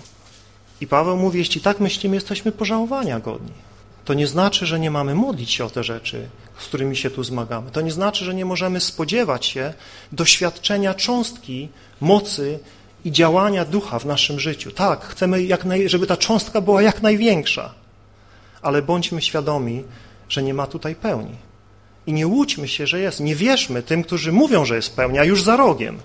I Paweł mówi, jeśli tak myślimy, jesteśmy pożałowania godni. To nie znaczy, że nie mamy modlić się o te rzeczy, z którymi się tu zmagamy. To nie znaczy, że nie możemy spodziewać się doświadczenia cząstki mocy i działania ducha w naszym życiu. Tak, chcemy, jak naj, żeby ta cząstka była jak największa, ale bądźmy świadomi, że nie ma tutaj pełni. I nie łudźmy się, że jest. Nie wierzmy tym, którzy mówią, że jest pełnia, już za rogiem.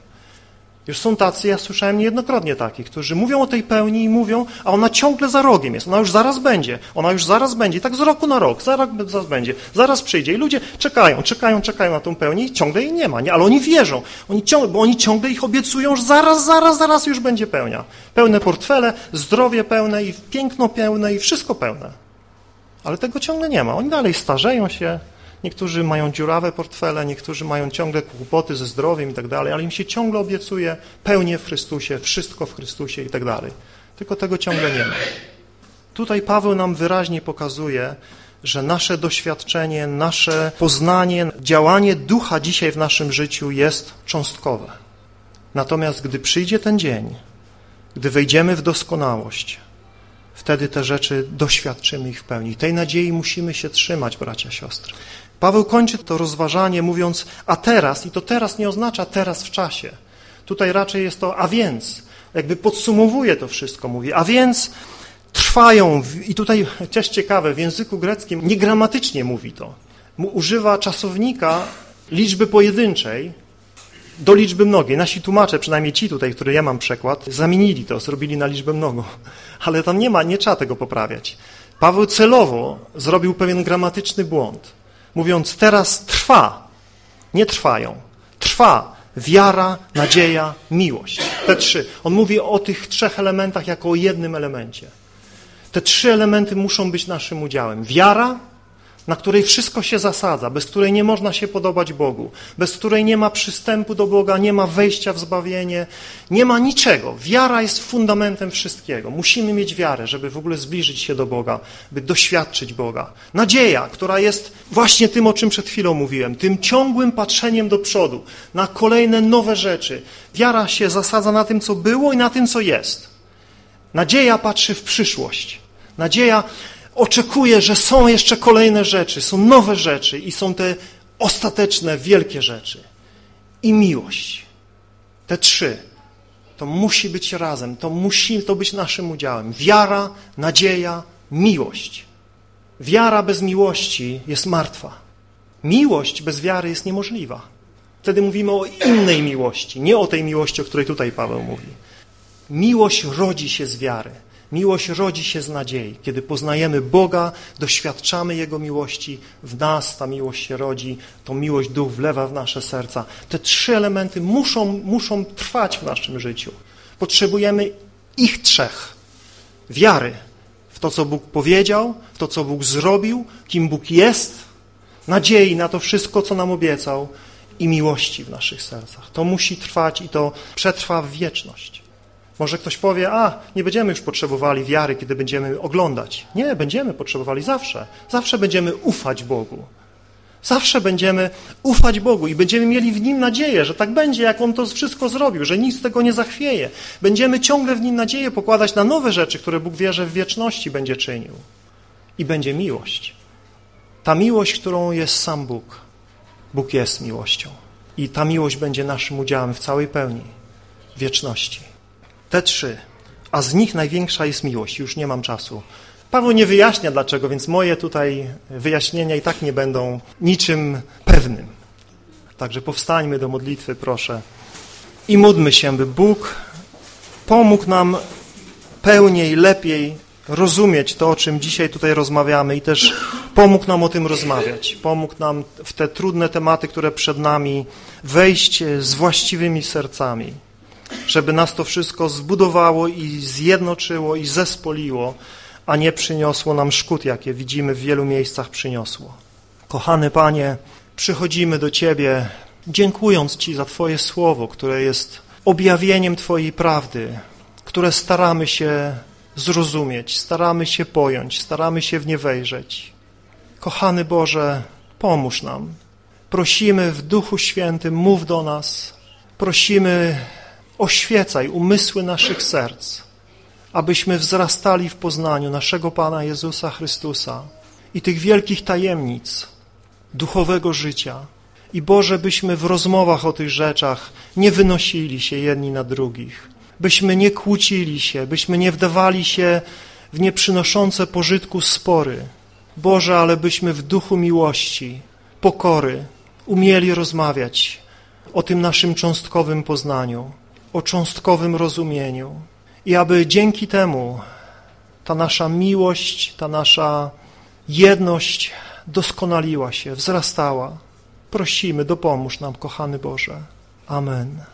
Już są tacy, ja słyszałem niejednokrotnie takich, którzy mówią o tej pełni i mówią, a ona ciągle za rogiem jest, ona już zaraz będzie, ona już zaraz będzie, I tak z roku na rok, zaraz, zaraz będzie, zaraz przyjdzie. I ludzie czekają, czekają, czekają na tą pełnię i ciągle jej nie ma, nie? ale oni wierzą, oni ciągle, bo oni ciągle ich obiecują, że zaraz, zaraz, zaraz już będzie pełnia. Pełne portfele, zdrowie pełne i piękno pełne i wszystko pełne. Ale tego ciągle nie ma. Oni dalej starzeją się, Niektórzy mają dziurawe portfele, niektórzy mają ciągle kłopoty ze zdrowiem i tak dalej, ale im się ciągle obiecuje pełnię w Chrystusie, wszystko w Chrystusie i tak dalej. Tylko tego ciągle nie ma. Tutaj Paweł nam wyraźnie pokazuje, że nasze doświadczenie, nasze poznanie, działanie ducha dzisiaj w naszym życiu jest cząstkowe. Natomiast gdy przyjdzie ten dzień, gdy wejdziemy w doskonałość, wtedy te rzeczy doświadczymy ich w pełni. Tej nadziei musimy się trzymać, bracia, siostry. Paweł kończy to rozważanie mówiąc, a teraz, i to teraz nie oznacza teraz w czasie. Tutaj raczej jest to, a więc, jakby podsumowuje to wszystko, mówi, a więc trwają, i tutaj też ciekawe, w języku greckim niegramatycznie mówi to. Używa czasownika liczby pojedynczej do liczby mnogiej. Nasi tłumacze, przynajmniej ci tutaj, który ja mam przekład, zamienili to, zrobili na liczbę mnogą. Ale tam nie ma, nie trzeba tego poprawiać. Paweł celowo zrobił pewien gramatyczny błąd mówiąc teraz trwa, nie trwają, trwa wiara, nadzieja, miłość. Te trzy. On mówi o tych trzech elementach jako o jednym elemencie. Te trzy elementy muszą być naszym udziałem. Wiara, na której wszystko się zasadza, bez której nie można się podobać Bogu, bez której nie ma przystępu do Boga, nie ma wejścia w zbawienie, nie ma niczego. Wiara jest fundamentem wszystkiego. Musimy mieć wiarę, żeby w ogóle zbliżyć się do Boga, by doświadczyć Boga. Nadzieja, która jest właśnie tym, o czym przed chwilą mówiłem, tym ciągłym patrzeniem do przodu, na kolejne nowe rzeczy. Wiara się zasadza na tym, co było i na tym, co jest. Nadzieja patrzy w przyszłość. Nadzieja oczekuje, że są jeszcze kolejne rzeczy, są nowe rzeczy i są te ostateczne, wielkie rzeczy. I miłość. Te trzy. To musi być razem, to musi to być naszym udziałem. Wiara, nadzieja, miłość. Wiara bez miłości jest martwa. Miłość bez wiary jest niemożliwa. Wtedy mówimy o innej miłości, nie o tej miłości, o której tutaj Paweł mówi. Miłość rodzi się z wiary. Miłość rodzi się z nadziei. Kiedy poznajemy Boga, doświadczamy Jego miłości, w nas ta miłość się rodzi, to miłość Duch wlewa w nasze serca. Te trzy elementy muszą, muszą trwać w naszym życiu. Potrzebujemy ich trzech. Wiary w to, co Bóg powiedział, w to, co Bóg zrobił, kim Bóg jest, nadziei na to wszystko, co nam obiecał i miłości w naszych sercach. To musi trwać i to przetrwa w wieczność. Może ktoś powie, a nie będziemy już potrzebowali wiary, kiedy będziemy oglądać. Nie, będziemy potrzebowali zawsze. Zawsze będziemy ufać Bogu. Zawsze będziemy ufać Bogu i będziemy mieli w Nim nadzieję, że tak będzie, jak On to wszystko zrobił, że nic z tego nie zachwieje. Będziemy ciągle w Nim nadzieję pokładać na nowe rzeczy, które Bóg wie, że w wieczności będzie czynił. I będzie miłość. Ta miłość, którą jest sam Bóg. Bóg jest miłością. I ta miłość będzie naszym udziałem w całej pełni wieczności. Te trzy, a z nich największa jest miłość. Już nie mam czasu. Paweł nie wyjaśnia dlaczego, więc moje tutaj wyjaśnienia i tak nie będą niczym pewnym. Także powstańmy do modlitwy, proszę. I módlmy się, by Bóg pomógł nam pełniej, lepiej rozumieć to, o czym dzisiaj tutaj rozmawiamy i też pomógł nam o tym rozmawiać. Pomógł nam w te trudne tematy, które przed nami, wejść z właściwymi sercami żeby nas to wszystko zbudowało i zjednoczyło i zespoliło, a nie przyniosło nam szkód, jakie widzimy w wielu miejscach przyniosło. Kochany Panie, przychodzimy do Ciebie, dziękując Ci za Twoje słowo, które jest objawieniem Twojej prawdy, które staramy się zrozumieć, staramy się pojąć, staramy się w nie wejrzeć. Kochany Boże, pomóż nam. Prosimy w Duchu Świętym, mów do nas. Prosimy Oświecaj umysły naszych serc, abyśmy wzrastali w poznaniu naszego Pana Jezusa Chrystusa i tych wielkich tajemnic duchowego życia. I Boże, byśmy w rozmowach o tych rzeczach nie wynosili się jedni na drugich, byśmy nie kłócili się, byśmy nie wdawali się w nieprzynoszące pożytku spory. Boże, ale byśmy w duchu miłości, pokory umieli rozmawiać o tym naszym cząstkowym poznaniu o cząstkowym rozumieniu i aby dzięki temu ta nasza miłość, ta nasza jedność doskonaliła się, wzrastała. Prosimy, dopomóż nam, kochany Boże. Amen.